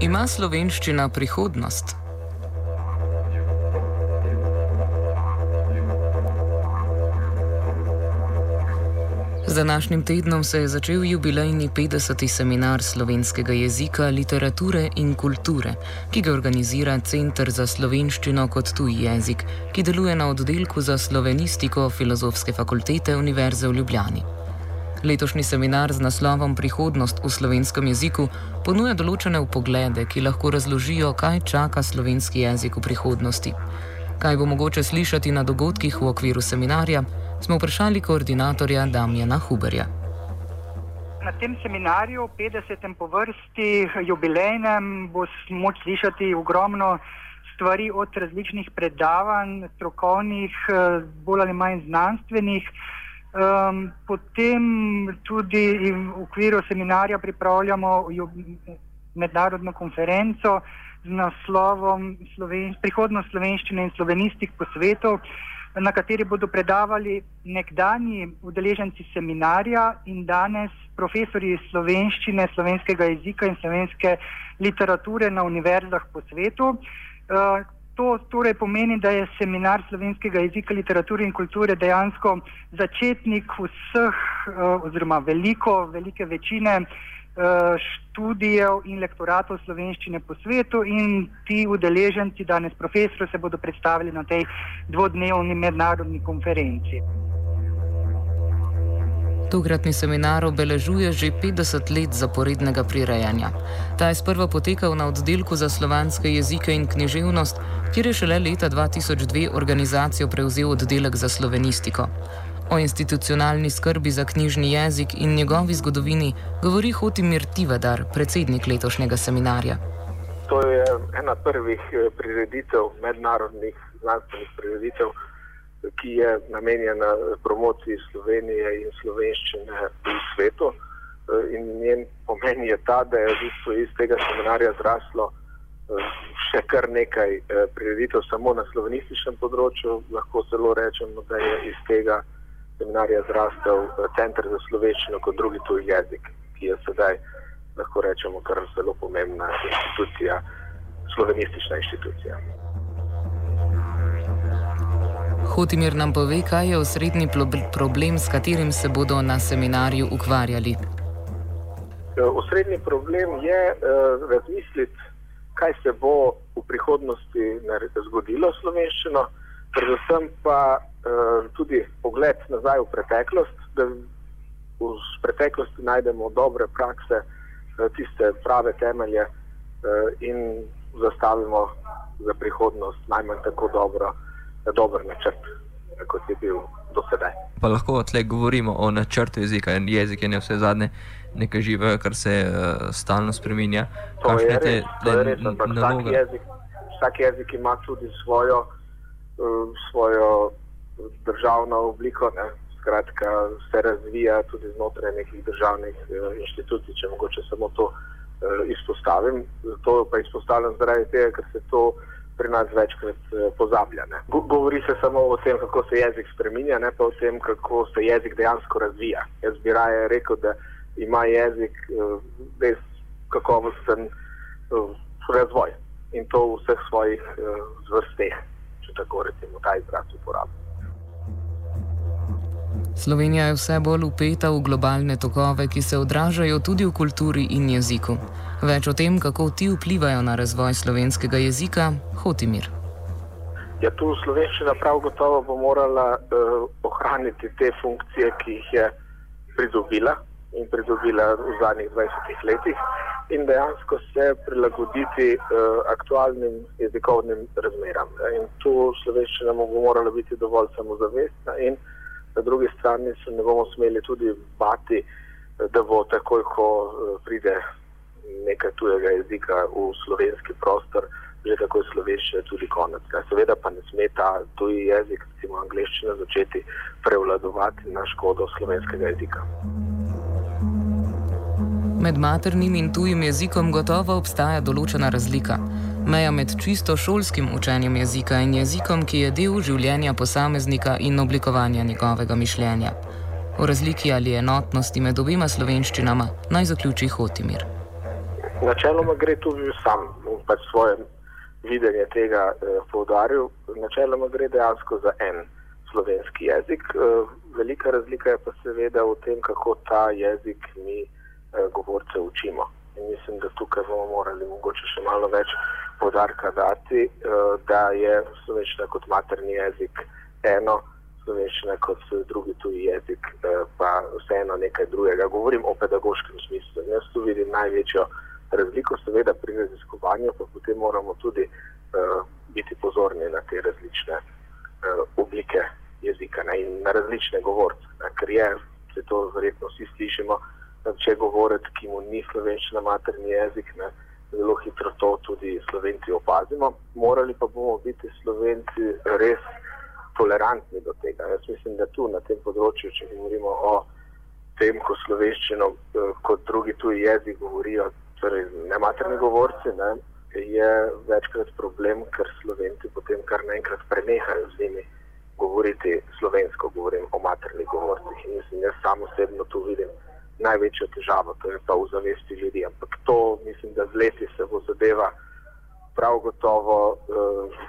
Ima slovenščina prihodnost? Z današnjim tednom se je začel jubilejni 50. seminar slovenskega jezika, literature in kulture, ki ga organizira Center za slovenščino kot tuji jezik, ki deluje na oddelku za slovenistiko Filozofske fakultete Univerze v Ljubljani. Letošnji seminar z naslovom Prihodnost v slovenskem jeziku ponuja določene upoglede, ki lahko razložijo, kaj čaka slovenski jezik v prihodnosti. Kaj bo mogoče slišati na dogodkih v okviru seminarja, smo vprašali koordinatorja Damjana Huberja. Na tem seminarju, 50. po vrsti, jubilejnem, bo moč slišati ogromno stvari od različnih predavanj, strokovnih, eh, bolj ali manj znanstvenih. Um, potem tudi v okviru seminarja pripravljamo mednarodno konferenco z naslovom Sloven Prihodnost slovenščine in slovenistik po svetu, na kateri bodo predavali nekdani udeleženci seminarja in danes profesori slovenščine, slovenskega jezika in slovenske literature na univerzah po svetu. Uh, To torej pomeni, da je seminar slovenskega jezika, literature in kulture dejansko začetnik vseh, uh, oziroma veliko, velike večine uh, študijev in lektoratov slovenščine po svetu, in ti udeleženci, danes profesori, se bodo predstavili na tej dvodnevni mednarodni konferenci. Tokratni seminar obeležuje že 50 let zaporednega prirejanja. Ta je sprva potekal na oddelku za slovanske jezike in književnost, kjer je šele leta 2002 organizacijo prevzel oddelek za slovenistiko. O institucionalni skrbi za knjižni jezik in njegovi zgodovini govori Hotimir Tivadar, predsednik letošnjega seminarja. To je ena prvih eh, prireditev, mednarodnih znanstvenih prireditev ki je namenjena promociji Slovenije in slovenščine v svetu. Eh, in njen pomen je ta, da je v bistvu iz tega seminarja zraslo eh, še kar nekaj eh, prireditev samo na slovenističnem področju. Lahko zelo rečemo, da je iz tega seminarja zrastel Center za slovenščino kot drugi tuj jezik, ki je sedaj, lahko rečemo, kar zelo pomembna institucija, slovenistična institucija. Hotimir nam pove, kaj je osrednji problem, s katerim se bodo na seminarju ukvarjali. E, osrednji problem je uh, razmisliti, kaj se bo v prihodnosti zgodilo s slovenščino, predvsem pa uh, tudi pogled nazaj v preteklost, da v preteklosti najdemo dobre prakse, uh, tiste prave temelje uh, in zastavimo za prihodnost najmanj tako dobro dober načrt, kot je bil do sedaj. Pa lahko tle govorimo o načrtu jezika jezik je ne vse zadnje. Nekaj živega, kar se uh, stalno spremenja. To je res, te, to je res ampak vsak jezik, vsak jezik ima tudi svojo, uh, svojo državno obliko. Ne? Skratka, se razvija tudi znotraj nekih državnih uh, inštitucij, če mogoče samo to uh, izpostavim. To pa izpostavljam zaradi tega, ker se to uh, pri nas večkrat eh, pozablja. Ne. Govori se samo o tem, kako se jezik spremenja, ne pa o tem, kako se jezik dejansko razvija. Jaz bi raje rekel, da ima jezik eh, res kakovosten eh, razvoj in to v vseh svojih zvrsteh, če tako rečemo, ta izraz uporabljamo. Slovenija je vse bolj upeta v globalne tokove, ki se odražajo tudi v kulturi in jeziku. Več o tem, kako ti vplivajo na razvoj slovenskega jezika, Hotimir. Ja, tu slovenščina prav gotovo bo morala uh, ohraniti te funkcije, ki jih je pridobila in pridobila v zadnjih 20 letih in dejansko se prilagoditi uh, aktualnim jezikovnim razmeram. In tu slovenščina bo morala biti dovolj samozavestna in na drugi strani se ne bomo smeli tudi bati, da bo takoj, ko eh, pride nekaj tujega jezika v slovenski prostor, že takoj slovenščina tudi konec. Seveda pa ne sme ta tuji jezik, recimo angliščina, začeti prevladovati na škodo slovenskega jezika. Med maternim in tujim jezikom gotovo obstaja določena razlika. Meja med čisto šolskim učenjem jezika in jezikom, ki je del življenja posameznika in oblikovanja njegovega mišljenja. O razliki ali enotnosti med obima slovenščinama naj zaključi Hotimir. Načeloma gre tudi sam, pač svoje videnje tega eh, poudaril. Načeloma gre dejansko za en slovenski jezik. Eh, velika razlika je pa seveda v tem, kako ta jezik mi eh, govorce učimo. In mislim, da tukaj bomo morali mogoče še malo več podarka dati, eh, da je slovenščina kot materni jezik eno, slovenščina kot drugi tuji jezik pa vseeno nekaj drugega. Govorim o pedagoškem smislu. Jaz tu vidim največjo razliko, seveda pri raziskovanju, pa potem moramo tudi biti pozorni na te različne oblike jezika ne, in na različne govorce. Ker je, se to verjetno vsi slišimo, če govorec, ki mu ni slovenščina materni jezik, ne, tudi slovenci opazimo. Morali pa bomo biti slovenci res tolerantni do tega. Jaz mislim, da tu na tem področju, če govorimo o tem, ko slovenščino eh, kot drugi tuji jezik govorijo, torej ne materni govorci, ne, je večkrat problem, ker slovenci potem kar naenkrat prenehajo z njimi govoriti slovensko, govorim o maternih govorcih. In mislim, jaz sam osebno tu vidim največjo težavo, to je pa v zavesti ljudi. Ampak to mislim, da z leti se bo zadeva prav gotovo eh,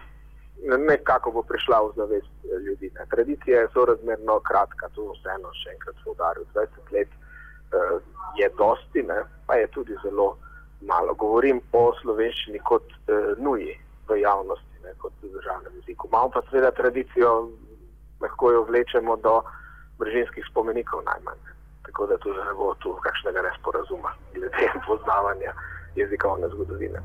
nekako bo prišla v zavest eh, ljudi. Ne. Tradicija je sorazmerno kratka, to vseeno še enkrat poudarjam. 20 let eh, je dosti, ne, pa je tudi zelo malo. Govorim o slovenščini kot eh, nuji v javnosti ne, kot v državnem jeziku. Imamo pa seveda tradicijo, lahko jo vlečemo do bržinskih spomenikov najmanj. Tako da tudi ne bo tu kakšnega nesporazuma glede poznavanja jezikovne zgodovine.